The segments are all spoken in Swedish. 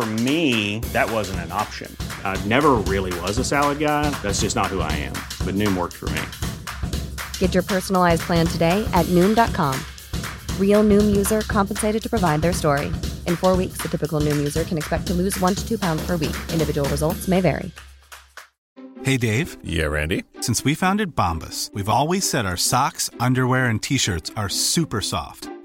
For me, that wasn't an option. I never really was a salad guy. That's just not who I am. But Noom worked for me. Get your personalized plan today at Noom.com. Real Noom user compensated to provide their story. In four weeks, the typical Noom user can expect to lose one to two pounds per week. Individual results may vary. Hey, Dave. Yeah, Randy. Since we founded Bombus, we've always said our socks, underwear, and t shirts are super soft.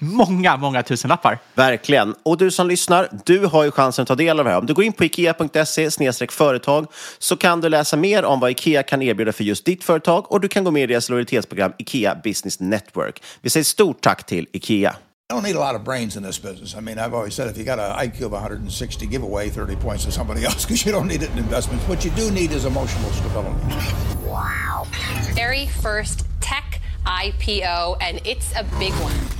många, många tusenlappar. Verkligen. Och du som lyssnar, du har ju chansen att ta del av det här. Om du går in på ikea.se företag så kan du läsa mer om vad Ikea kan erbjuda för just ditt företag och du kan gå med i deras lojalitetsprogram Ikea Business Network. Vi säger stort tack till Ikea. You don't need a lot of brains in this business. I mean, I've always said if you got an IQ of 160, give away 30 points to somebody else because you don't need it in investments. What you do need is emotional stability. very first tech IPO, and it's a big one.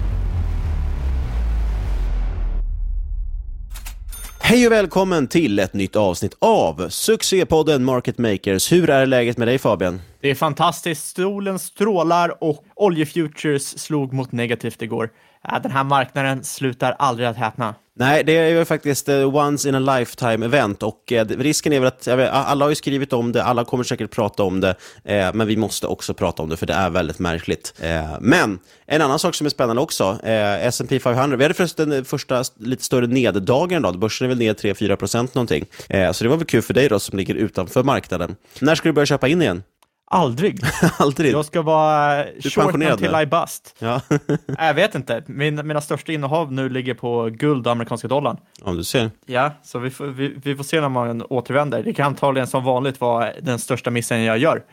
Hej och välkommen till ett nytt avsnitt av succépodden Market Makers. Hur är läget med dig Fabian? Det är fantastiskt. Solen strålar och oljefutures slog mot negativt igår. Äh, den här marknaden slutar aldrig att häpna. Nej, det är ju faktiskt eh, once in a lifetime event och eh, risken är väl att, jag vet, alla har ju skrivit om det, alla kommer säkert prata om det, eh, men vi måste också prata om det för det är väldigt märkligt. Eh, men en annan sak som är spännande också, eh, S&P 500, vi hade förresten den första lite större neddagen idag, börsen är väl ner 3-4% någonting. Eh, så det var väl kul för dig då som ligger utanför marknaden. När ska du börja köpa in igen? Aldrig. Aldrig? Jag ska vara är short until nu. I bust. Ja. jag vet inte. Min, mina största innehav nu ligger på guld och amerikanska dollarn. Om du ser. Ja, så vi får, vi, vi får se när man återvänder. Det kan antagligen som vanligt vara den största missen jag gör.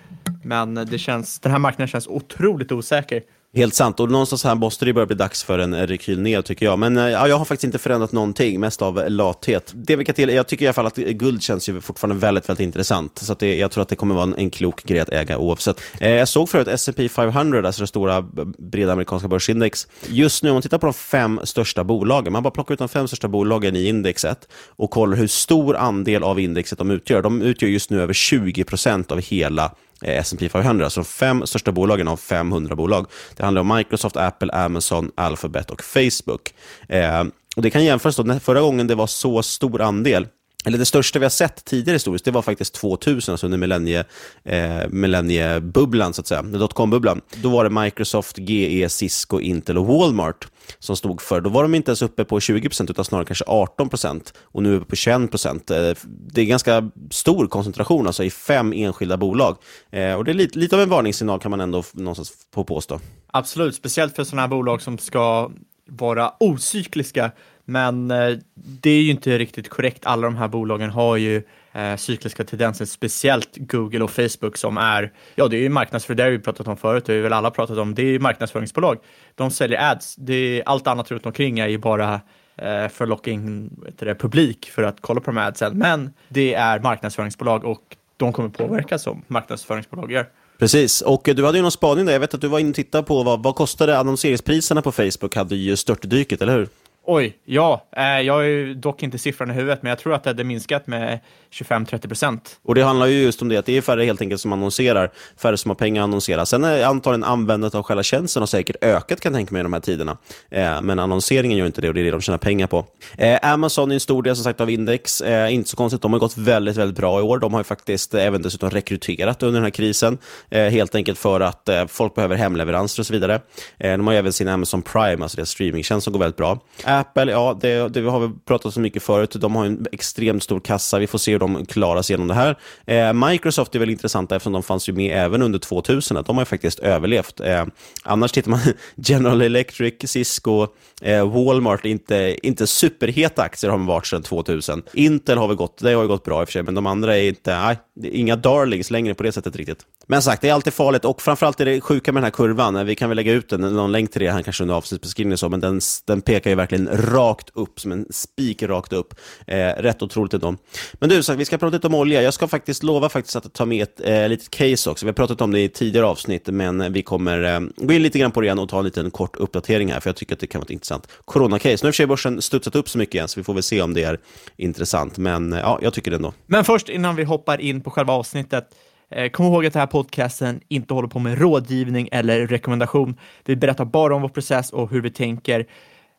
Men det känns, den här marknaden känns otroligt osäker. Helt sant, och någonstans här måste det börja bli dags för en rekyl ner tycker jag. Men eh, ja, jag har faktiskt inte förändrat någonting, mest av lathet. Det vi kan till, jag tycker i alla fall att guld känns ju fortfarande väldigt, väldigt intressant. Så att det, jag tror att det kommer vara en, en klok grej att äga oavsett. Eh, jag såg förut S&P 500, alltså det stora breda amerikanska börsindex. Just nu om man tittar på de fem största bolagen, man bara plockar ut de fem största bolagen i indexet och kollar hur stor andel av indexet de utgör. De utgör just nu över 20% av hela S&P 500, alltså de fem största bolagen av 500 bolag. Det handlar om Microsoft, Apple, Amazon, Alphabet och Facebook. Eh, och det kan jämföras då, när- förra gången det var så stor andel eller det största vi har sett tidigare historiskt, det var faktiskt 2000, alltså under millennie, eh, millenniebubblan, så att säga, dotcom-bubblan. Då var det Microsoft, GE, Cisco, Intel och Walmart som stod för. Då var de inte ens uppe på 20%, utan snarare kanske 18%, och nu är vi på 21%. Eh, det är ganska stor koncentration alltså, i fem enskilda bolag. Eh, och det är lite, lite av en varningssignal kan man ändå någonstans få påstå. Absolut, speciellt för sådana här bolag som ska vara ocykliska men eh, det är ju inte riktigt korrekt. Alla de här bolagen har ju eh, cykliska tendenser, speciellt Google och Facebook som är, ja det är ju marknadsföring, det har vi pratat om förut, det har vi väl alla pratat om, det är ju marknadsföringsbolag. De säljer ads, det är, allt annat runt omkring är ju bara eh, för att locka in det, publik för att kolla på de här adsen. Men det är marknadsföringsbolag och de kommer påverkas som marknadsföringsbolag gör. Precis, och du hade ju någon spaning där. Jag vet att du var inne och tittade på vad, vad kostade annonseringspriserna på Facebook hade ju störtdyket, eller hur? Oj, ja. Eh, jag har ju dock inte siffran i huvudet, men jag tror att det hade minskat med 25-30 procent. Och det handlar ju just om det, att det är färre helt enkelt som annonserar, färre som har pengar att annonsera. Sen är antagligen användandet av själva tjänsten har säkert ökat, kan jag tänka mig, i de här tiderna. Eh, men annonseringen gör inte det, och det är det de tjänar pengar på. Eh, Amazon är en stor del, som sagt, av index. Eh, inte så konstigt, de har gått väldigt, väldigt bra i år. De har ju faktiskt eh, även dessutom rekryterat under den här krisen, helt enkelt för att folk behöver hemleveranser och så vidare. de har även sin Amazon Prime, alltså deras streamingtjänst, som går väldigt bra. Apple, ja, det, det har vi pratat så mycket förut. De har en extremt stor kassa. Vi får se hur de klarar sig genom det här. Eh, Microsoft är väl intressanta eftersom de fanns ju med även under 2000. De har ju faktiskt överlevt. Eh, annars tittar man General Electric, Cisco, eh, Walmart, inte, inte superheta aktier har de varit sedan 2000. Intel har väl gått, det har ju gått bra i och för sig, men de andra är inte, nej, inga darlings längre på det sättet riktigt. Men sagt, det är alltid farligt och framförallt är det sjuka med den här kurvan. Eh, vi kan väl lägga ut den, någon länk till det här kanske under avsnittsbeskrivningen, så, men den, den pekar ju verkligen rakt upp, som en spik rakt upp. Eh, rätt otroligt ändå. Men du, så, vi ska prata lite om olja. Jag ska faktiskt lova faktiskt att ta med ett eh, litet case också. Vi har pratat om det i tidigare avsnitt, men vi kommer eh, gå in lite grann på det igen och ta en liten kort uppdatering här, för jag tycker att det kan vara ett intressant coronacase. Nu har i och för sig börsen studsat upp så mycket igen, så vi får väl se om det är intressant. Men eh, ja, jag tycker det ändå. Men först, innan vi hoppar in på själva avsnittet, eh, kom ihåg att den här podcasten inte håller på med rådgivning eller rekommendation. Vi berättar bara om vår process och hur vi tänker.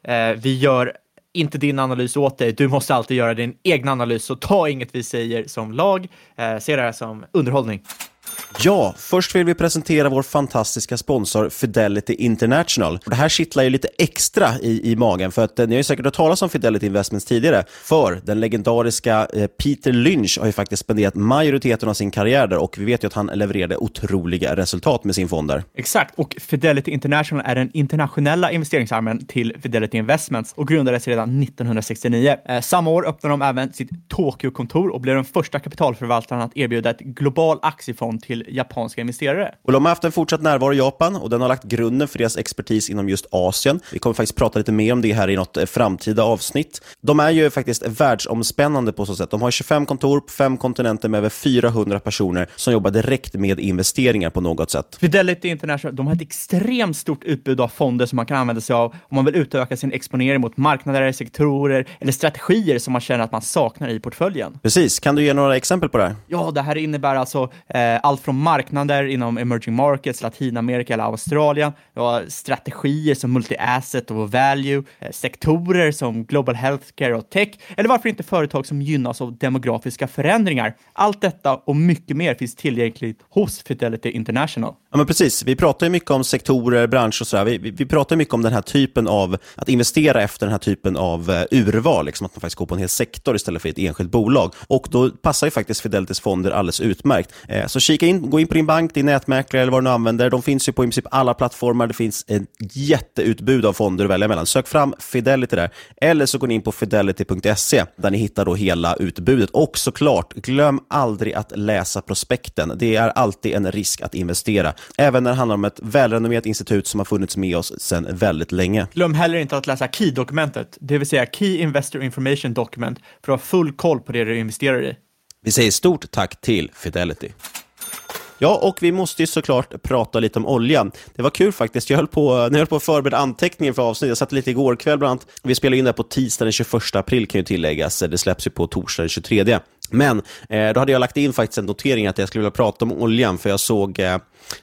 Eh, vi gör inte din analys åt dig. Du måste alltid göra din egen analys, så ta inget vi säger som lag. Eh, se det här som underhållning. Ja, först vill vi presentera vår fantastiska sponsor Fidelity International. Det här kittlar ju lite extra i, i magen, för att eh, ni har ju säkert hört talas om Fidelity Investments tidigare, för den legendariska eh, Peter Lynch har ju faktiskt spenderat majoriteten av sin karriär där och vi vet ju att han levererade otroliga resultat med sin fond där. Exakt, och Fidelity International är den internationella investeringsarmen till Fidelity Investments och grundades redan 1969. Eh, samma år öppnade de även sitt Tokyo-kontor och blev den första kapitalförvaltaren att erbjuda ett global aktiefond till japanska investerare. Och de har haft en fortsatt närvaro i Japan och den har lagt grunden för deras expertis inom just Asien. Vi kommer faktiskt prata lite mer om det här i något eh, framtida avsnitt. De är ju faktiskt världsomspännande på så sätt. De har 25 kontor på fem kontinenter med över 400 personer som jobbar direkt med investeringar på något sätt. Fidelity International, de har ett extremt stort utbud av fonder som man kan använda sig av om man vill utöka sin exponering mot marknader, sektorer eller strategier som man känner att man saknar i portföljen. Precis, kan du ge några exempel på det här? Ja, det här innebär alltså eh, allt från marknader inom emerging markets, Latinamerika eller Australien. Vi har strategier som multi-asset och value, eh, sektorer som global healthcare och tech, eller varför inte företag som gynnas av demografiska förändringar. Allt detta och mycket mer finns tillgängligt hos Fidelity International. Ja, men precis. Vi pratar ju mycket om sektorer, branscher och sådär. Vi, vi, vi pratar mycket om den här typen av, att investera efter den här typen av eh, urval, liksom att man faktiskt går på en hel sektor istället för ett enskilt bolag. Och då passar ju faktiskt Fidelitys fonder alldeles utmärkt. Eh, så kika in, gå in på din bank, din nätmäklare eller vad du nu använder. De finns ju på i princip alla plattformar. Det finns ett jätteutbud av fonder att välja mellan. Sök fram Fidelity där. Eller så går ni in på fidelity.se där ni hittar då hela utbudet. Och såklart, glöm aldrig att läsa prospekten. Det är alltid en risk att investera. Även när det handlar om ett välrenommerat institut som har funnits med oss sedan väldigt länge. Glöm heller inte att läsa KEY-dokumentet, det vill säga Key Investor Information Document, för att ha full koll på det du investerar i. Vi säger stort tack till Fidelity. Ja, och vi måste ju såklart prata lite om olja. Det var kul faktiskt. Jag höll på, när jag höll på att förbereda anteckningen för avsnittet, jag satt lite igår kväll bland annat. Vi spelade in det på tisdag den 21 april kan ju tilläggas. Det släpps ju på torsdag den 23. Men eh, då hade jag lagt in faktiskt en notering att jag skulle vilja prata om oljan, för jag såg, eh,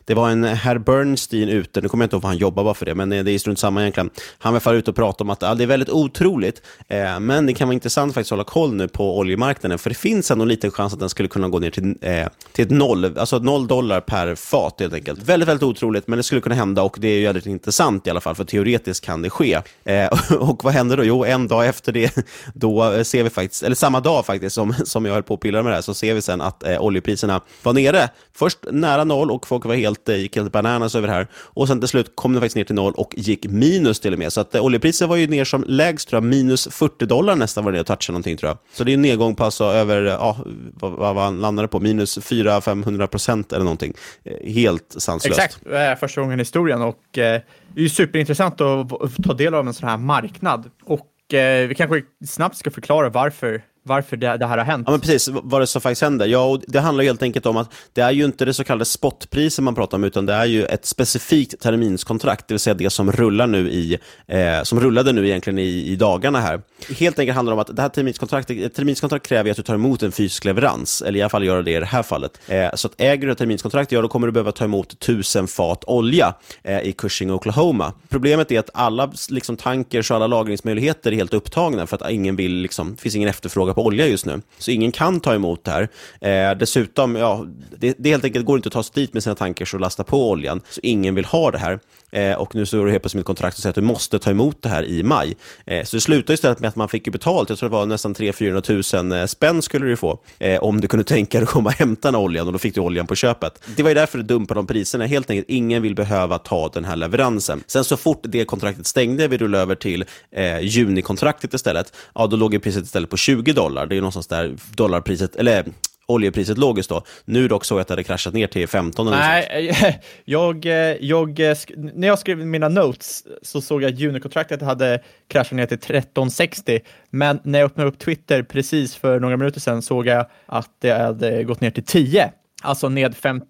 det var en herr Bernstein ute, nu kommer jag inte ihåg vad han jobbar bara för det, men eh, det är strunt samma egentligen. Han var ute och pratade om att ah, det är väldigt otroligt, eh, men det kan vara intressant faktiskt att hålla koll nu på oljemarknaden, för det finns ändå en liten chans att den skulle kunna gå ner till, eh, till ett noll, alltså noll dollar per fat helt enkelt. Väldigt, väldigt otroligt, men det skulle kunna hända och det är ju väldigt intressant i alla fall, för teoretiskt kan det ske. Eh, och vad händer då? Jo, en dag efter det, då eh, ser vi faktiskt, eller samma dag faktiskt som, som jag höll på och pillade med det här, så ser vi sen att eh, oljepriserna var nere. Först nära noll och folk var helt, eh, gick helt bananas över det här. Och sen till slut kom det faktiskt ner till noll och gick minus till och med. Så att eh, oljepriset var ju ner som lägst, tror jag, minus 40 dollar nästan var det och touchade någonting tror jag. Så det är en nedgång på alltså över, eh, ja, vad, vad han landade på, minus 400-500 procent eller någonting. Eh, helt sanslöst. Exakt, första gången i historien och eh, det är ju superintressant att ta del av en sån här marknad. Och eh, vi kanske snabbt ska förklara varför varför det, det, här har hänt. Ja, men precis. Vad det som faktiskt händer? Ja, och det handlar helt enkelt om att det är ju inte det så kallade spotpriset man pratar om, utan det är ju ett specifikt terminskontrakt, det vill säga det som rullar nu i, eh, som rullade nu egentligen i, i dagarna här. Helt enkelt handlar det om att det här terminskontraktet, ett terminskontrakt kräver att du tar emot en fysisk leverans, eller i alla fall gör det i det här fallet. Eh, så att äger du ett terminskontrakt, ja då kommer du behöva ta emot tusen fat olja eh, i Cushing, Oklahoma. Problemet är att alla liksom, tankers och alla lagringsmöjligheter är helt upptagna för att ingen vill, liksom, det finns ingen efterfrågan på olja just nu. Så ingen kan ta emot det här. Eh, dessutom, ja, det, det helt enkelt går inte att ta sig dit med sina tankers och lasta på oljan. Så ingen vill ha det här. Eh, och nu står det helt plötsligt ett kontrakt och säger att du måste ta emot det här i maj. Eh, så det slutar istället med att man fick betalt, jag tror det var nästan 300-400 000 eh, spänn skulle du få, eh, om du kunde tänka dig att komma och hämta den här oljan och då fick du oljan på köpet. Det var ju därför det dumpade de priserna, helt enkelt ingen vill behöva ta den här leveransen. Sen så fort det kontraktet stängde, vi rullade över till eh, junikontraktet istället, ja då låg priset istället på 20 dollar. Det är ju någonstans där dollarpriset, eller oljepriset låg just då. Nu dock såg jag att det hade kraschat ner till 15 eller Nej, jag, jag, när jag skrev mina notes så såg jag att junikontraktet hade kraschat ner till 1360. Men när jag öppnade upp Twitter precis för några minuter sedan såg jag att det hade gått ner till 10. Alltså ned 50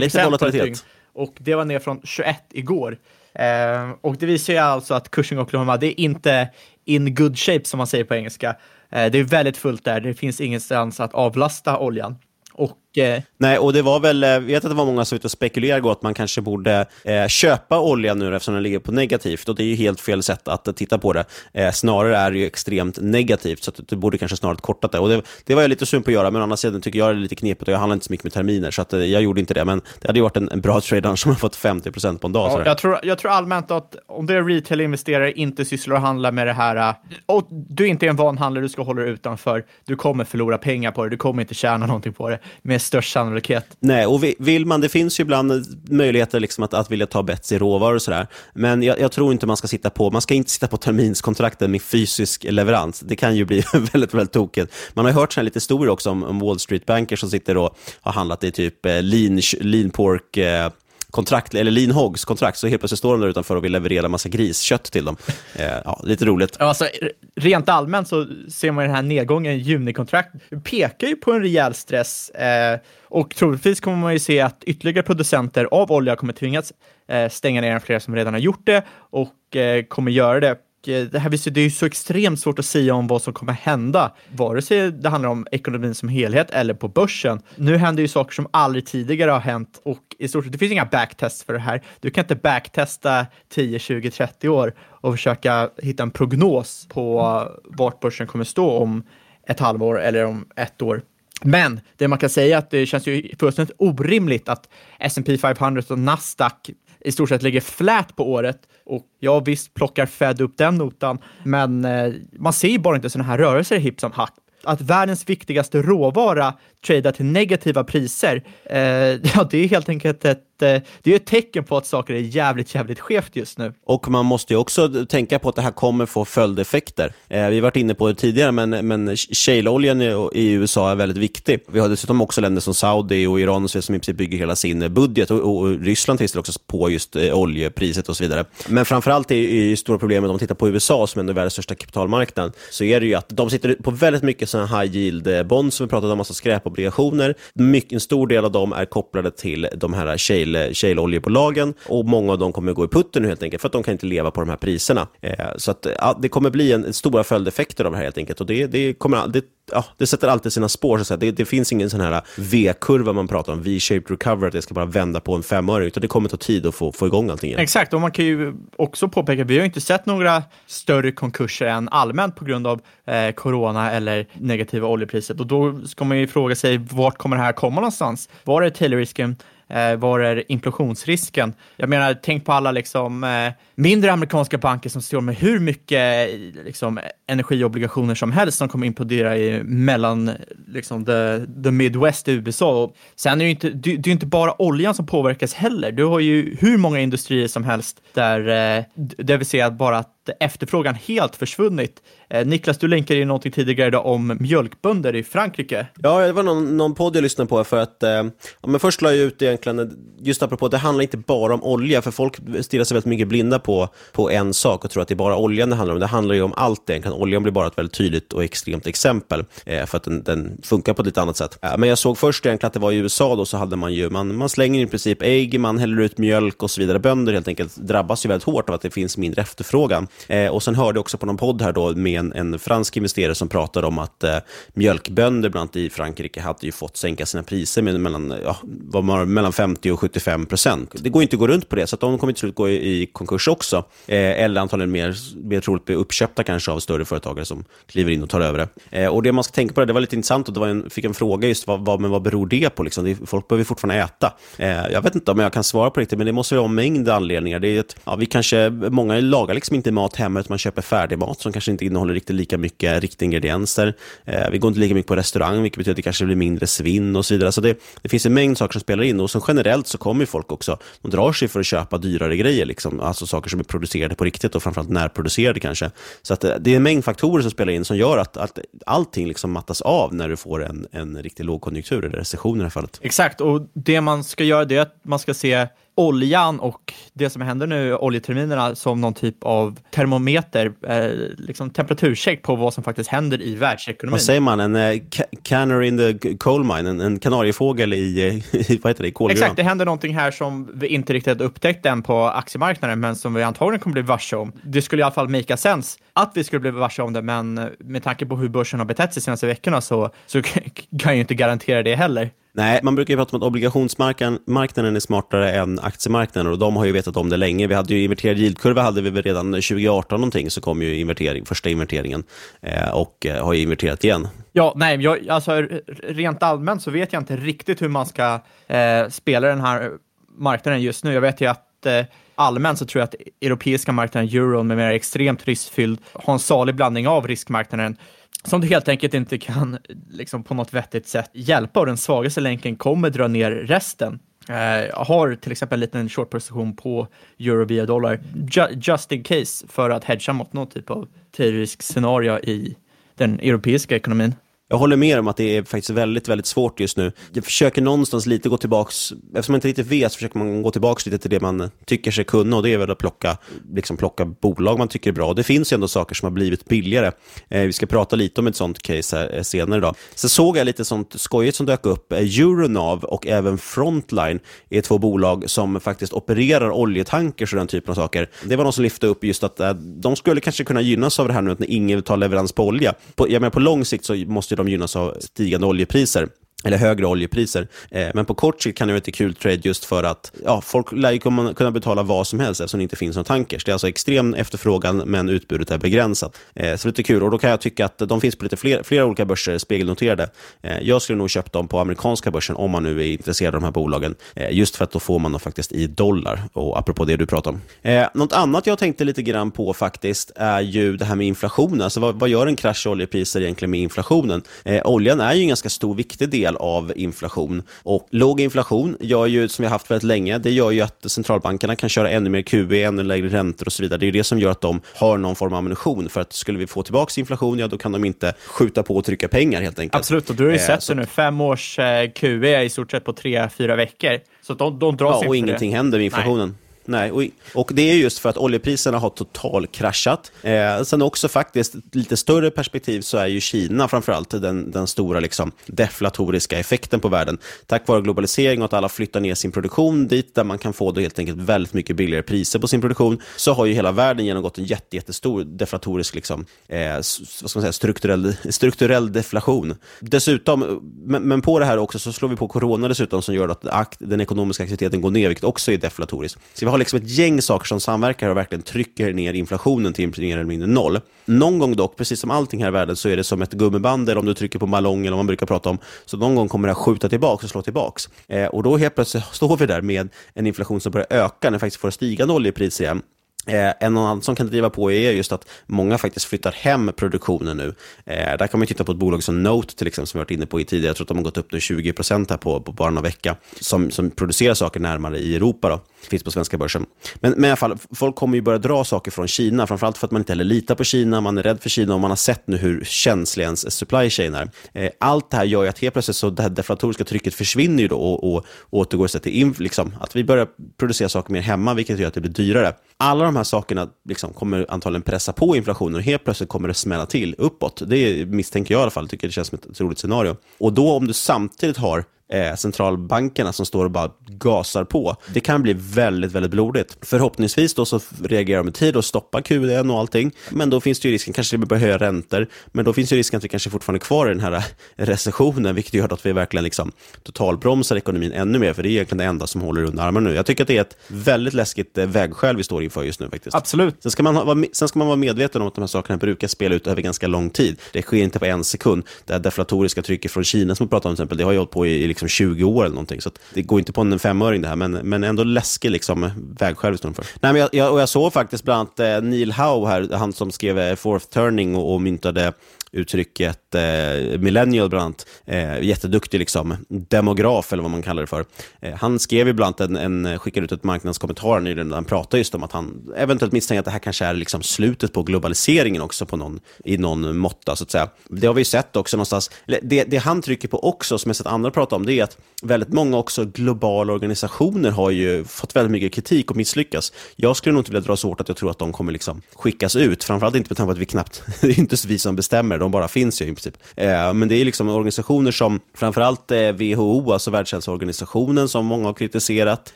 procent på ett dygn. Och det var ner från 21 igår. Eh, och det visar ju alltså att Cushing Oklahoma, det är inte in good shape som man säger på engelska. Eh, det är väldigt fullt där, det finns ingenstans att avlasta oljan. Och Eh, Nej, och det var väl, jag vet att det var många som ute och spekulerade att man kanske borde eh, köpa olja nu eftersom den ligger på negativt. Och det är ju helt fel sätt att titta på det. Eh, snarare är det ju extremt negativt, så att du borde kanske snarare kortat det. Och det, det var jag lite sugen på att göra, men å andra sidan tycker jag det är lite knepigt och jag handlar inte så mycket med terminer, så att, eh, jag gjorde inte det. Men det hade ju varit en, en bra trade annars som har fått 50% på en dag. Ja, jag, tror, jag tror allmänt att om du är retail-investerare, inte sysslar och handlar med det här, eh, och du inte är en van handlare, du ska hålla dig utanför, du kommer förlora pengar på det, du kommer inte tjäna någonting på det med störst sannolikhet. Nej, och vill man, det finns ju ibland möjligheter liksom att, att vilja ta bets i råvaror och sådär. Men jag, jag, tror inte man ska sitta på, man ska inte sitta på terminskontrakten med fysisk leverans. Det kan ju bli väldigt, väldigt tokigt. Man har ju hört sådana lite historier också om, om Wall Street bankers som sitter och har handlat i typ eh, lean, lean pork, eh, kontrakt, eller lean hogs kontrakt, så helt plötsligt står de där utanför och vill leverera massa griskött till dem. Eh, ja, lite roligt. Alltså, rent allmänt så ser man den här nedgången i junikontrakt pekar ju på en rejäl stress eh, och troligtvis kommer man ju se att ytterligare producenter av olja kommer tvingas eh, stänga ner än flera som redan har gjort det och eh, kommer göra det Eh, det här visst, det är ju så extremt svårt att säga om vad som kommer hända, vare sig det handlar om ekonomin som helhet eller på börsen. Nu händer ju saker som aldrig tidigare har hänt och i stort sett, det finns inga backtests för det här. Du kan inte backtesta 10, 20, 30 år och försöka hitta en prognos på vart börsen kommer stå om ett halvår eller om ett år. Men det man kan säga är att det känns ju fullständigt orimligt att S&P 500 och Nasdaq i stort sett ligger flät på året. Och ja, visst plockar Fed upp den notan, men eh, man ser ju bara inte sådana här rörelser hipp som hack. Att världens viktigaste råvara tradar till negativa priser, eh, ja, det är helt enkelt ett Eh, det är ett tecken på att saker är jävligt, jävligt skevt just nu. Och man måste ju också tänka på att det här kommer få följdeffekter. Eh, vi har varit inne på det tidigare, men, men shaleoljan i, i USA är väldigt viktig. Vi har dessutom också länder som Saudi och Iran som i princip bygger hela sin eh, budget och, och, och Ryssland till också på just eh, oljepriset och så vidare. Men framförallt är, ju stora problemet om man tittar på USA som är världens största kapitalmarknad, så är det ju att de sitter på väldigt mycket sådana high yield eh, bonds som vi pratade om, massa skräpobligationer. Mycket, en stor del av dem är kopplade till de här shale till eh, shale-oljebolagen och många av dem kommer gå i putten nu helt enkelt för att de kan inte leva på de här priserna. Eh, så att, ja, det kommer bli en, en stora följdeffekter av det här helt enkelt och det, det kommer, det, ja, det sätter alltid sina spår. Så att säga. Det, det finns ingen sån här eh, V-kurva man pratar om, V-shaped recovery, att det ska bara vända på en femöring, utan det kommer ta tid att få, få igång allting igen. Exakt, och man kan ju också påpeka, vi har inte sett några större konkurser än allmänt på grund av eh, corona eller negativa oljepriset. Och då ska man ju fråga sig, vart kommer det här komma någonstans? Var är Taylor-risken Eh, var är implosionsrisken? Jag menar, tänk på alla liksom, eh, mindre amerikanska banker som står med hur mycket liksom, energiobligationer som helst som kommer implodera i mellan liksom, the, the Midwest i USA. Och sen är det ju inte, det, det är inte bara oljan som påverkas heller. Du har ju hur många industrier som helst där, eh, där vi ser att bara att efterfrågan helt försvunnit. Eh, Niklas, du länkade ju någonting tidigare idag om mjölkbönder i Frankrike. Ja, det var någon, någon podd jag lyssnade på för att, eh, ja, men först la jag ut egentligen, just apropå, det handlar inte bara om olja, för folk stirrar sig väldigt mycket blinda på, på en sak och tror att det är bara oljan det handlar om. Det handlar ju om allt egentligen. Oljan blir bara ett väldigt tydligt och extremt exempel, eh, för att den, den, funkar på ett lite annat sätt. Eh, men jag såg först egentligen att det var i USA då, så hade man ju, man, man slänger i princip ägg, man häller ut mjölk och så vidare. Bönder helt enkelt drabbas ju väldigt hårt av att det finns mindre efterfrågan. Eh, och sen hörde jag också på någon podd här då med en, en fransk investerare som pratade om att eh, mjölkbönder bland annat i Frankrike hade ju fått sänka sina priser med mellan, ja, var mellan 50 och 75 procent. Det går inte att gå runt på det, så att de kommer till slut gå i, i konkurs också. Eh, eller antagligen mer, mer troligt bli uppköpta kanske av större företagare som kliver in och tar över det. Eh, och det man ska tänka på, det, det var lite intressant, och det var en, fick en fråga just, vad, vad, men vad beror det på? Liksom? Det, folk behöver fortfarande äta. Eh, jag vet inte om jag kan svara på riktigt, men det måste vara en mängd anledningar. Det är ett, ja, vi kanske, många lagar liksom inte mat hemma, utan man köper färdigmat som kanske inte innehåller riktigt lika mycket riktiga ingredienser. Eh, vi går inte lika mycket på restaurang, vilket betyder att det kanske blir mindre svinn och så vidare. Så det, det finns en mängd saker som spelar in och som generellt så kommer folk också, de drar sig för att köpa dyrare grejer, liksom. alltså saker som är producerade på riktigt och framförallt närproducerade kanske. Så att, eh, det är en mängd faktorer som spelar in som gör att, att allting liksom mattas av när du får en, en riktig lågkonjunktur, eller recession i det här fallet. Exakt, och det man ska göra det är att man ska se oljan och det som händer nu, oljeterminerna, som någon typ av termometer, eh, liksom temperaturcheck på vad som faktiskt händer i världsekonomin. Vad säger man? En eh, canary in the coal mine, en, en kanariefågel i, i, vad heter det, kolgruvan? Exakt, det händer någonting här som vi inte riktigt upptäckt än på aktiemarknaden, men som vi antagligen kommer bli varse om. Det skulle i alla fall make sense att vi skulle bli varse om det, men med tanke på hur börsen har betett sig de senaste veckorna så, så kan jag ju inte garantera det heller. Nej, man brukar ju prata om att obligationsmarknaden är smartare än aktiemarknaden och de har ju vetat om det länge. Vi hade ju inverterad yieldkurva hade vi väl redan 2018 någonting så kom ju invertering, första inverteringen eh, och eh, har ju inverterat igen. Ja, nej, jag, alltså rent allmänt så vet jag inte riktigt hur man ska eh, spela den här marknaden just nu. Jag vet ju att eh, allmänt så tror jag att e-, europeiska marknaden, euron med mer extremt riskfylld, har en salig blandning av riskmarknaden som du helt enkelt inte kan liksom, på något vettigt sätt hjälpa och den svagaste länken kommer dra ner resten. Eh, har till exempel en liten short position på euro via dollar ju, just in case för att hedga mot någon typ av terrorisk scenario i den europeiska ekonomin. Jag håller med om att det är faktiskt väldigt, väldigt svårt just nu. Jag försöker någonstans lite gå tillbaks, eftersom man inte riktigt vet, så försöker man gå tillbaks lite till det man tycker sig kunna och det är väl att plocka, liksom plocka bolag man tycker är bra. Det finns ju ändå saker som har blivit billigare. Eh, vi ska prata lite om ett sånt case här eh, senare idag. Sen såg jag lite sånt skojigt som dök upp. Eh, Euronav och även Frontline är två bolag som faktiskt opererar oljetankers och den typen av saker. Det var någon som lyfte upp just att eh, de skulle kanske kunna gynnas av det här nu när ingen tar leverans på olja. På, jag menar, på lång sikt så måste de gynnas av stigande oljepriser eller högre oljepriser. Eh, men på kort sikt kan det vara ett kul trade just för att ja, folk lär ju kunna betala vad som helst eftersom det inte finns några tankers. Det är alltså extrem efterfrågan men utbudet är begränsat. Eh, så lite kul och då kan jag tycka att de finns på lite fler, flera olika börser, spegelnoterade. Eh, jag skulle nog köpa dem på amerikanska börsen om man nu är intresserad av de här bolagen. Eh, just för att då får man dem faktiskt i dollar och apropå det du pratar om. Eh, något annat jag tänkte lite grann på faktiskt är ju det här med inflationen. Alltså vad, vad gör en krasch i oljepriser egentligen med inflationen? Eh, oljan är ju en ganska stor viktig del av inflation. Och låg inflation gör ju, som vi har haft väldigt länge, det gör ju att centralbankerna kan köra ännu mer QE, ännu lägre räntor och så vidare. Det är det som gör att de har någon form av ammunition. För att skulle vi få tillbaka inflation, ja då kan de inte skjuta på och trycka pengar helt enkelt. Absolut, och du har ju eh, sett så... det nu. Fem års eh, QE i stort sett på tre, fyra veckor. Så de, de dras ja, och ingenting det. händer med inflationen. Nej. Nej, och, och det är just för att oljepriserna har totalkraschat. Eh, sen också faktiskt, lite större perspektiv så är ju Kina framförallt den, den stora liksom, deflatoriska effekten på världen. Tack vare globalisering och att alla flyttar ner sin produktion dit där man kan få då helt enkelt väldigt mycket billigare priser på sin produktion, så har ju hela världen genomgått en jätte, jättestor deflatorisk, liksom, eh, vad ska man säga, strukturell, strukturell deflation. Dessutom, men, men, på det här också så slår vi på corona dessutom som gör att den ekonomiska aktiviteten går ner, vilket också är deflatoriskt. Så vi har liksom ett gäng saker som samverkar och verkligen trycker ner inflationen till mer eller mindre noll. Någon gång dock, precis som allting här i världen, så är det som ett gummiband eller om du trycker på ballong eller vad man brukar prata om. Så någon gång kommer det att skjuta tillbaka och slå tillbaka. Eh, och då helt plötsligt står vi där med en inflation som börjar öka när vi faktiskt får stigande oljepris igen. Eh, en annan som kan driva på är just att många faktiskt flyttar hem produktionen nu. Eh, där kan man titta på ett bolag som Note till exempel, som vi varit inne på i tidigare. Jag tror att de har gått upp nu 20 procent här på, på bara några vecka, som, som producerar saker närmare i Europa. Då. Finns på svenska börsen. Men, men i alla fall, folk kommer ju börja dra saker från Kina, framförallt för att man inte heller litar på Kina, man är rädd för Kina och man har sett nu hur känslig ens supply chain är. Eh, allt det här gör ju att helt plötsligt så det här deflatoriska trycket försvinner ju då och, och återgår till liksom, att vi börjar producera saker mer hemma, vilket gör att det blir dyrare. Alla de här sakerna liksom kommer antagligen pressa på inflationen och helt plötsligt kommer det smälla till uppåt. Det misstänker jag i alla fall, tycker det känns som ett troligt scenario. Och då om du samtidigt har eh, centralbankerna som står och bara gasar på. Det kan bli väldigt, väldigt blodigt. Förhoppningsvis då så reagerar de i tid och stoppar QDN och allting. Men då finns det ju risken, kanske vi börjar höja räntor, men då finns det ju risken att vi kanske fortfarande är kvar i den här recessionen, vilket gör att vi verkligen liksom totalbromsar ekonomin ännu mer, för det är egentligen det enda som håller under armarna nu. Jag tycker att det är ett väldigt läskigt eh, vägskäl vi står inför just nu faktiskt. Absolut. Sen ska, man ha, sen ska man vara medveten om att de här sakerna brukar spela ut över ganska lång tid. Det sker inte på en sekund. Det här deflatoriska trycket från Kina som vi pratar om till exempel, det har ju hållit på i liksom 20 år eller någonting. Så det går inte på en femöring det här, men, men ändå läskig liksom, vägskäl för. Nej, men jag, jag, och jag såg faktiskt bland annat eh, Neil Howe, här, han som skrev eh, Fourth Turning och, och myntade uttrycket eh, millennial bland annat. Eh, jätteduktig liksom, demograf eller vad man kallar det för. Eh, han skrev ibland en, en, skickade ut ett marknadskommentar nyligen där han pratade just om att han eventuellt misstänker att det här kanske är liksom slutet på globaliseringen också på någon, i någon måtta så att säga. Det har vi sett också någonstans. Det, det han trycker på också, som jag sett andra prata om, det är att väldigt många också globala organisationer har ju fått väldigt mycket kritik och misslyckas. Jag skulle nog inte vilja dra så hårt att jag tror att de kommer liksom skickas ut, framförallt inte med tanke på att vi knappt, det är inte vi som bestämmer, de bara finns ju i princip. Eh, men det är liksom organisationer som framförallt eh, WHO, alltså Världshälsoorganisationen, som många har kritiserat.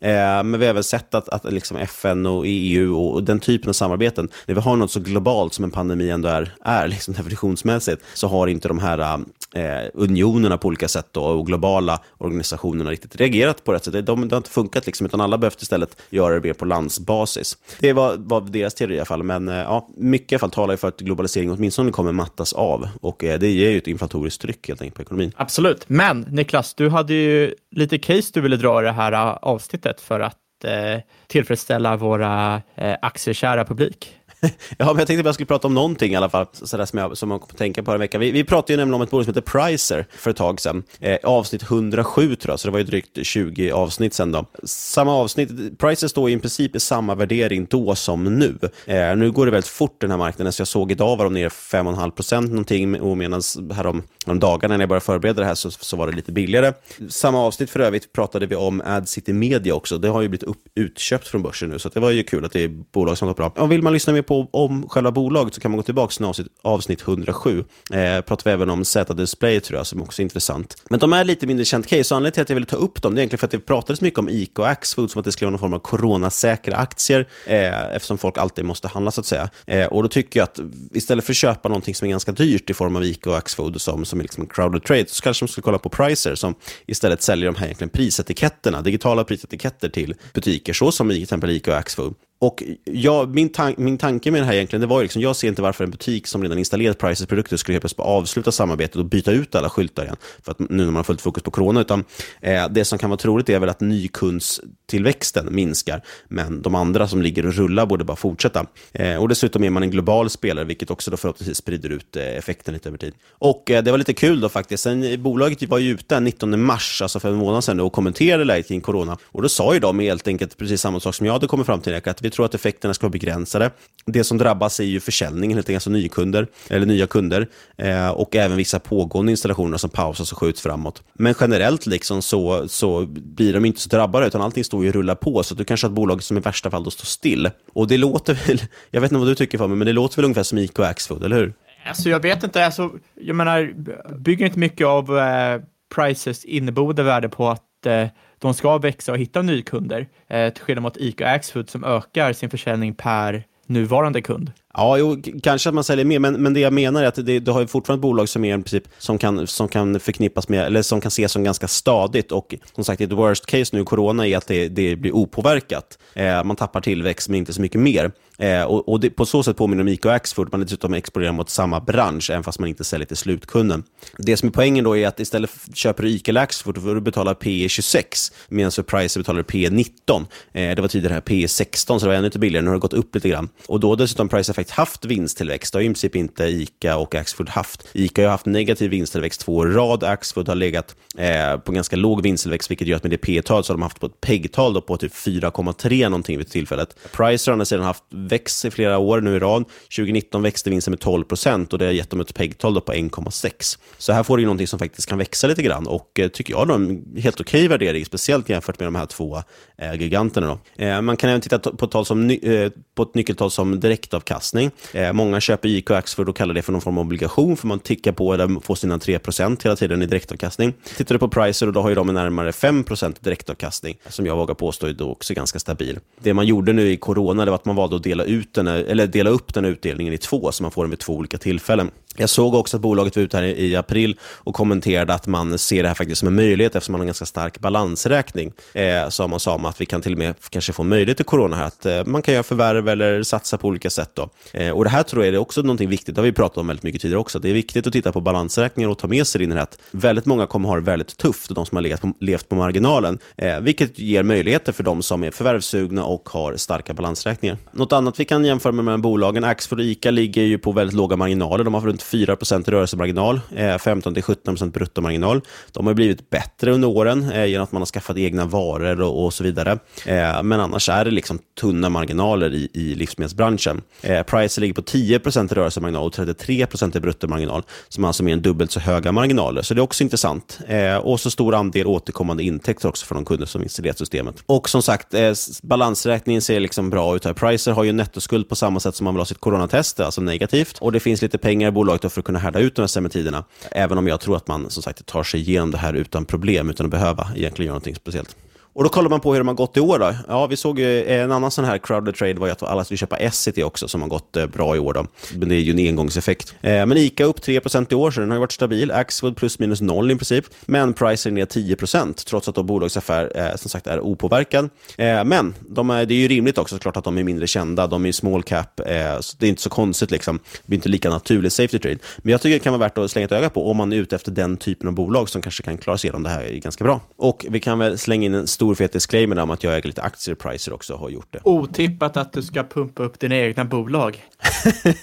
Eh, men vi har även sett att, att liksom FN och EU och den typen av samarbeten, när vi har något så globalt som en pandemi ändå är, är liksom definitionsmässigt, så har inte de här eh, unionerna på olika sätt då, och globala organisationerna riktigt reagerat på rätt sätt. De, det har inte funkat, liksom, utan alla behövt istället göra det mer på landsbasis. Det var, var deras teori i alla fall, men eh, ja, mycket i alla fall talar för att globalisering åtminstone kommer mattas av och eh, det ger ju ett inflatoriskt tryck helt enkelt på ekonomin. Absolut, men Niklas, du hade ju lite case du ville dra i det här eh, avsnittet för att eh, tillfredsställa våra eh, aktiekära publik. ja, men jag tänkte att jag skulle prata om någonting i alla fall, sådär som jag, som man kommer att tänka på en vecka. Vi, vi pratade ju nämligen om ett bolag som heter Pricer för ett tag sedan. Eh, avsnitt 107 tror jag, så det var ju drygt 20 avsnitt sedan då. Samma avsnitt, Pricer står i princip i samma värdering då som nu. Eh, nu går det väldigt fort den här marknaden, så jag såg idag var de ner 5,5 procent någonting och medan härom, härom dagarna när jag började förbereda det här så, så var det lite billigare. Samma avsnitt för övrigt pratade vi om AdCity Media också. Det har ju blivit upp, utköpt från börsen nu, så det var ju kul att det är bolag som går bra. Och vill man lyssna mer på på om själva bolaget så kan man gå tillbaka till avsnitt, avsnitt 107. Eh, pratar vi även om Z-Display tror jag, som också är intressant. Men de är lite mindre känt case, så anledningen till att jag ville ta upp dem, det är egentligen för att det pratades mycket om ICA och Axfood, som att det skulle vara någon form av coronasäkra aktier, eh, eftersom folk alltid måste handla så att säga. Eh, och då tycker jag att istället för att köpa någonting som är ganska dyrt i form av ICA och Axfood, som, som är liksom en crowded trade, så kanske man skulle kolla på Pricer, som istället säljer de här egentligen prisetiketterna, digitala prisetiketter till butiker, så som till exempel ICA och Axfood. Och jag, min, tan min tanke med det här egentligen, det var ju liksom, jag ser inte varför en butik som redan installerat Prices produkter skulle helt plötsligt avsluta samarbetet och byta ut alla skyltar igen, för att nu när man har fullt fokus på corona, utan eh, det som kan vara troligt är väl att nykundstillväxten minskar, men de andra som ligger och rullar borde bara fortsätta. Eh, och dessutom är man en global spelare, vilket också då förhoppningsvis sprider ut eh, effekten lite över tid. Och eh, det var lite kul då faktiskt, Sen, eh, bolaget var ju ute 19 mars, alltså för en månad sedan, och kommenterade läget kring corona, och då sa ju de helt enkelt precis samma sak som jag hade kommit fram till, att vi tror att effekterna ska vara begränsade. Det som drabbas är ju försäljningen, helt enkelt, alltså nykunder, eller nya kunder, eh, och även vissa pågående installationer som pausas och skjuts framåt. Men generellt liksom så, så blir de inte så drabbade, utan allting står ju och rullar på, så du kanske har ett bolag som i värsta fall då står still. Och det låter väl, jag vet inte vad du tycker för mig, men det låter väl ungefär som IK och Axfood, eller hur? Alltså jag vet inte, alltså, jag menar, bygger inte mycket av eh, Prices inneboende värde på att eh, de ska växa och hitta nykunder, eh, till skillnad mot ICA och Axfood som ökar sin försäljning per nuvarande kund. Ja, jo, kanske att man säljer mer, men, men det jag menar är att det, du har ju fortfarande ett bolag som är en princip som kan, som kan förknippas med, eller som kan ses som ganska stadigt och som sagt, ett worst case nu, corona, är att det, det blir opåverkat. Eh, man tappar tillväxt, men inte så mycket mer. Eh, och, och det, på så sätt påminner de ICA och Axfood, man dessutom exponerad mot samma bransch, även fast man inte säljer till slutkunden. Det som är poängen då är att istället köper du ICA eller Axfood, får du betala P 26, medan Surprise betalar P 19. Eh, det var tidigare P 16, så det var ännu lite billigare, nu har det gått upp lite grann. Och då har dessutom Price Effect haft vinsttillväxt, det har i princip inte ICA och Axfood haft. ICA har haft negativ vinsttillväxt två år i rad, Axfood har legat eh, på ganska låg vinsttillväxt, vilket gör att med det P-talet så har de haft på ett PEG-tal på typ 4,3 någonting vid tillfället. Price har sedan haft växt i flera år nu i rad. 2019 växte vinsten med 12 procent och det har gett dem ett PEG-tal på 1,6. Så här får du någonting som faktiskt kan växa lite grann och eh, tycker jag då en helt okej okay värdering, speciellt jämfört med de här två eh, giganterna. Då. Eh, man kan även titta på, tal som, eh, på ett nyckeltal som direktavkastning. Eh, många köper IK och Axfood och kallar det för någon form av obligation, för man tickar på eller får sina 3 procent hela tiden i direktavkastning. Tittar du på Pricer, och då har ju de en närmare 5 procent direktavkastning, som jag vågar påstå är då också ganska stabil. Det man gjorde nu i corona, det var att man valde att dela, ut den, eller dela upp den utdelningen i två, så man får den vid två olika tillfällen. Jag såg också att bolaget var ute här i april och kommenterade att man ser det här faktiskt som en möjlighet eftersom man har en ganska stark balansräkning. Eh, så man sa att vi kan till och med kanske få möjlighet till corona här, att eh, man kan göra förvärv eller satsa på olika sätt. Då. Eh, och det här tror jag är också någonting viktigt, det har vi pratat om väldigt mycket tidigare också. Det är viktigt att titta på balansräkningar och ta med sig in i det här att väldigt många kommer ha det väldigt tufft, de som har levt på, levt på marginalen, eh, vilket ger möjligheter för de som är förvärvssugna och har starka balansräkningar. Något annat vi kan jämföra med, med bolagen, Axfood och ICA ligger ju på väldigt låga marginaler, de har runt 4% rörelsemarginal, eh, 15-17% bruttomarginal. De har blivit bättre under åren eh, genom att man har skaffat egna varor och, och så vidare. Eh, men annars är det liksom tunna marginaler i, i livsmedelsbranschen. Pricer ligger på 10% rörelsemarginal och 33 i bruttomarginal, som alltså mer än dubbelt så höga marginaler. Så det är också intressant. och så stor andel återkommande intäkter också från de kunder som installerat systemet. Och som sagt, balansräkningen ser liksom bra ut här. Pricer har ju en nettoskuld på samma sätt som man vill ha sitt coronatest, alltså negativt. Och det finns lite pengar i bolaget för att kunna härda ut de här sämre tiderna. Även om jag tror att man som sagt tar sig igenom det här utan problem, utan att behöva egentligen göra någonting speciellt. Och då kollar man på hur de har gått i år. Då. Ja, vi såg ju eh, en annan sån här crowded trade var ju att alla skulle köpa Essity också som har gått eh, bra i år. Då. Men det är ju en engångseffekt. Eh, men ICA upp 3% i år, så den har ju varit stabil. Axfood plus minus noll i princip. Men Pricer ner 10% trots att då bolagsaffär som sagt är opåverkad. Men de är, det är ju rimligt också såklart att de är mindre kända. De är small cap, så det är inte så konstigt liksom. Det blir inte lika naturligt safety trade. Men jag tycker det kan vara värt att slänga ett öga på om man är ute efter den typen av bolag som kanske kan klara sig igenom det här ganska bra. Och vi kan väl slänga in en stor fet disclaimer om att jag äger lite aktier i Pricer också har gjort det. Otippat att du ska pumpa upp dina egna bolag.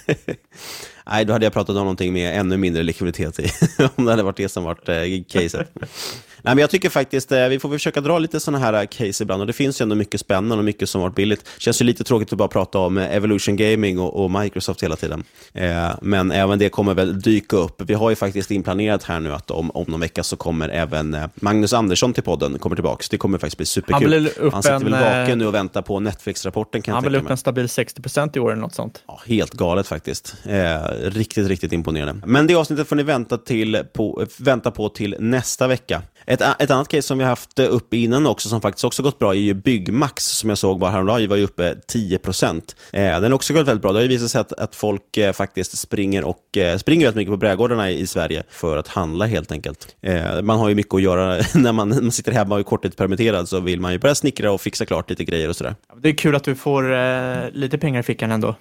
Nej, då hade jag pratat om någonting med ännu mindre likviditet i, om det hade varit det som varit eh, caset. Nej, men jag tycker faktiskt, eh, vi får försöka dra lite sådana här eh, case ibland och det finns ju ändå mycket spännande och mycket som varit billigt. Det känns ju lite tråkigt att bara prata om eh, Evolution Gaming och, och Microsoft hela tiden. Eh, men även det kommer väl dyka upp. Vi har ju faktiskt inplanerat här nu att om, om någon vecka så kommer även Magnus Andersson till podden, kommer tillbaka. Det kommer faktiskt bli superkul. Han, Han sitter en, väl vaken nu och väntar på Netflix-rapporten. Han vill upp en stabil 60% i år eller något sånt. Ja, helt galet faktiskt. Eh, riktigt, riktigt imponerande. Men det avsnittet får ni vänta, till på, vänta på till nästa vecka. Ett, ett annat case som vi haft uppe innan också, som faktiskt också gått bra, är ju Byggmax, som jag såg bara häromdagen, var ju uppe 10 procent. Eh, den har också gått väldigt bra. Det har ju visat sig att, att folk eh, faktiskt springer, och, eh, springer väldigt mycket på brädgårdarna i, i Sverige för att handla helt enkelt. Eh, man har ju mycket att göra när man, man sitter hemma och är korttidspermitterad, så vill man ju börja snickra och fixa klart lite grejer och sådär. Det är kul att du får eh, lite pengar i fickan ändå.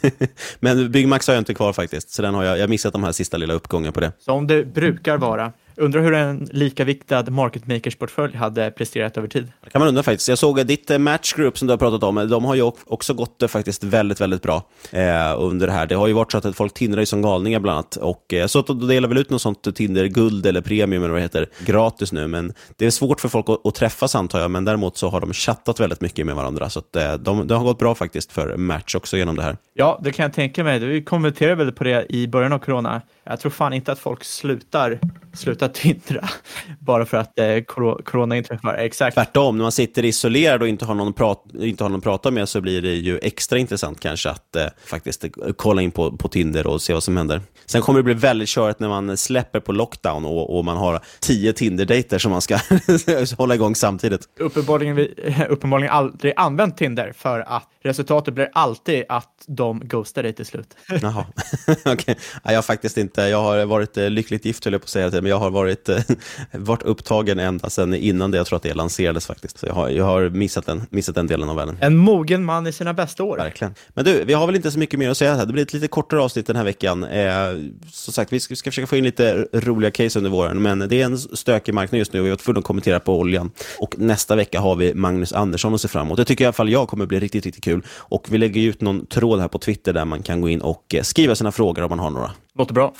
Men Byggmax har jag inte kvar faktiskt, så den har jag, jag missat de här sista lilla uppgången på det. Som det brukar vara. Undrar hur en likaviktad market makers-portfölj hade presterat över tid. Det kan man undra faktiskt. Jag såg ditt eh, Match Group som du har pratat om, de har ju också gått eh, faktiskt väldigt, väldigt bra eh, under det här. Det har ju varit så att folk tindrar ju som galningar bland annat. Och eh, så att de delar väl ut något sånt Tinder-guld eller premium eller vad det heter, gratis nu. Men det är svårt för folk att, att träffas antar jag, men däremot så har de chattat väldigt mycket med varandra. Så att, eh, de, det har gått bra faktiskt för Match också genom det här. Ja, det kan jag tänka mig. Vi kommenterade väl på det i början av corona. Jag tror fan inte att folk slutar, slutar tindra bara för att eh, corona inträffar. Exakt. Tvärtom, när man sitter isolerad och inte har någon, prat, inte har någon att prata med så blir det ju extra intressant kanske att eh, faktiskt eh, kolla in på, på Tinder och se vad som händer. Sen kommer det bli väldigt körigt när man släpper på lockdown och, och man har tio Tinder-dejter som man ska hålla igång samtidigt. Uppenbarligen, uppenbarligen aldrig använt Tinder för att resultatet blir alltid att de ghostar dig till slut. Jaha, okej. Okay. Jag har faktiskt inte, jag har varit eh, lyckligt gift höll jag på att säga, men jag har varit, eh, varit upptagen ända sedan innan det, jag tror att det lanserades faktiskt. Så jag har, jag har missat, den, missat den delen av världen. En mogen man i sina bästa år. Verkligen. Men du, vi har väl inte så mycket mer att säga här. Det blir ett lite kortare avsnitt den här veckan. Eh, som sagt, vi ska, ska försöka få in lite roliga case under våren, men det är en stökig marknad just nu och vi har tvungna att kommentera på oljan. Och nästa vecka har vi Magnus Andersson att se fram emot. Det tycker i alla fall jag kommer bli riktigt, riktigt kul. Och vi lägger ut någon tråd här på Twitter där man kan gå in och eh, skriva sina frågor om man har några. Låter bra.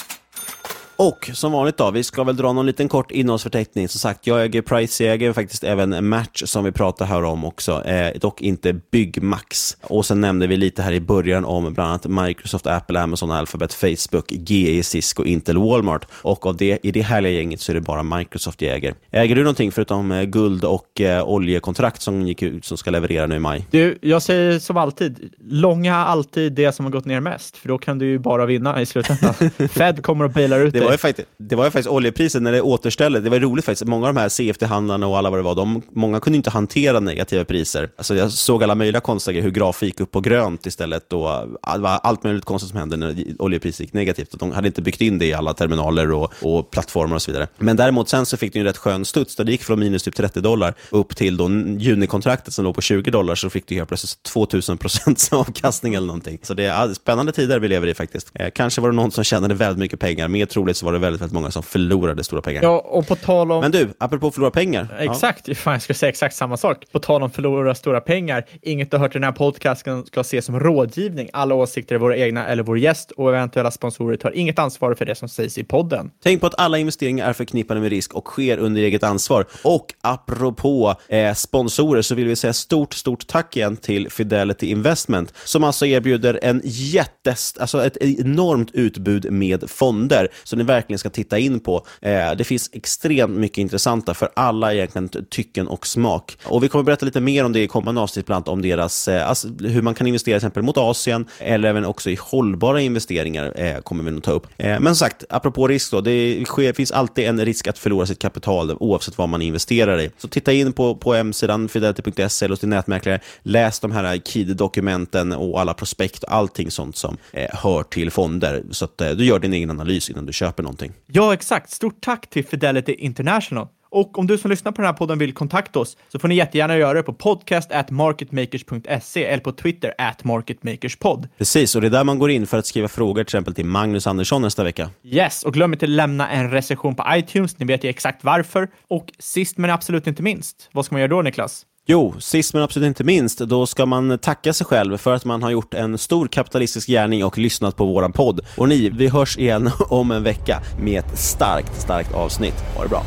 Och som vanligt då, vi ska väl dra någon liten kort innehållsförteckning. Som sagt, jag äger Price, jag äger faktiskt även Match som vi pratar här om också, eh, dock inte Byggmax. Och sen nämnde vi lite här i början om bland annat Microsoft, Apple, Amazon, Alphabet, Facebook, GE, Cisco, Intel, Walmart. Och av det, i det härliga gänget så är det bara Microsoft jag äger. Äger du någonting förutom eh, guld och eh, oljekontrakt som gick ut, som ska leverera nu i maj? Du, jag säger som alltid, långa alltid det som har gått ner mest, för då kan du ju bara vinna i slutändan. Fed kommer att bailar ut dig var ju faktiskt, det var ju faktiskt oljepriset när det återställde. Det var roligt faktiskt. Många av de här CFD-handlarna och alla vad det var, de, många kunde inte hantera negativa priser. Alltså jag såg alla möjliga konstiga grejer, hur grafer gick upp på grönt istället. Och det var allt möjligt konstigt som hände när oljepriset gick negativt. Och de hade inte byggt in det i alla terminaler och, och plattformar och så vidare. Men däremot sen så fick det en rätt skön studs. Där det gick från minus typ 30 dollar upp till då junikontraktet som låg på 20 dollar så fick du helt plötsligt 2000 procents avkastning eller någonting. Så det är spännande tider vi lever i faktiskt. Eh, kanske var det någon som tjänade väldigt mycket pengar. Mer troligt så var det väldigt, väldigt många som förlorade stora pengar. Ja, och på tal om... Men du, apropå förlora pengar. Exakt, ja. fan, jag ska säga exakt samma sak. På tal om förlora stora pengar, inget du har hört i den här podcasten ska ses som rådgivning. Alla åsikter är våra egna eller vår gäst och eventuella sponsorer tar inget ansvar för det som sägs i podden. Tänk på att alla investeringar är förknippade med risk och sker under eget ansvar. Och apropå eh, sponsorer så vill vi säga stort, stort tack igen till Fidelity Investment som alltså erbjuder en jättes, alltså ett enormt utbud med fonder. Så ni verkligen ska titta in på. Eh, det finns extremt mycket intressanta för alla egentligen tycken och smak. Och Vi kommer berätta lite mer om det i kommande avsnitt, bland annat om deras, eh, alltså, hur man kan investera till exempel mot Asien eller även också i hållbara investeringar eh, kommer vi nog ta upp. Eh, men som sagt, apropå risk då, det sker, finns alltid en risk att förlora sitt kapital oavsett vad man investerar i. Så titta in på, på hemsidan fidelity.se eller hos din nätmäklare. Läs de här KID-dokumenten och alla prospekt och allting sånt som eh, hör till fonder. Så att eh, du gör din egen analys innan du köper någonting. Ja, exakt. Stort tack till Fidelity International. Och om du som lyssnar på den här podden vill kontakta oss så får ni jättegärna göra det på podcast at marketmakers.se eller på Twitter at marketmakerspod. Precis, och det är där man går in för att skriva frågor till exempel till Magnus Andersson nästa vecka. Yes, och glöm inte att lämna en recension på iTunes. Ni vet ju exakt varför. Och sist men absolut inte minst, vad ska man göra då Niklas? Jo, sist men absolut inte minst, då ska man tacka sig själv för att man har gjort en stor kapitalistisk gärning och lyssnat på våran podd. Och ni, vi hörs igen om en vecka med ett starkt, starkt avsnitt. Ha det bra!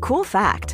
Cool fact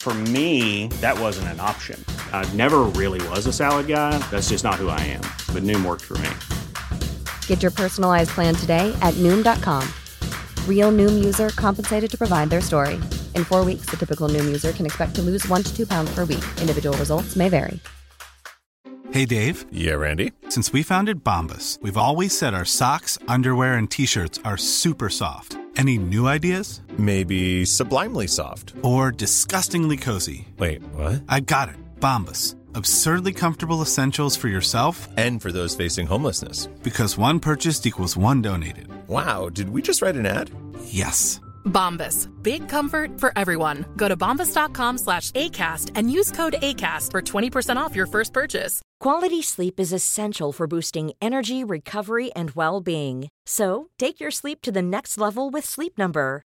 For me, that wasn't an option. I never really was a salad guy. That's just not who I am. But Noom worked for me. Get your personalized plan today at Noom.com. Real Noom user compensated to provide their story. In four weeks, the typical Noom user can expect to lose one to two pounds per week. Individual results may vary. Hey, Dave. Yeah, Randy. Since we founded Bombus, we've always said our socks, underwear, and t shirts are super soft. Any new ideas? Maybe sublimely soft. Or disgustingly cozy? Wait, what? I got it. Bombus. Absurdly comfortable essentials for yourself And for those facing homelessness. because one purchased equals one donated. Wow, did we just write an ad? Yes. Bombas. Big comfort for everyone. Go to bombas.com slash ACAST and use code ACAST for 20% off your first purchase. Quality sleep is essential for boosting energy, recovery, and well being. So, take your sleep to the next level with Sleep Number.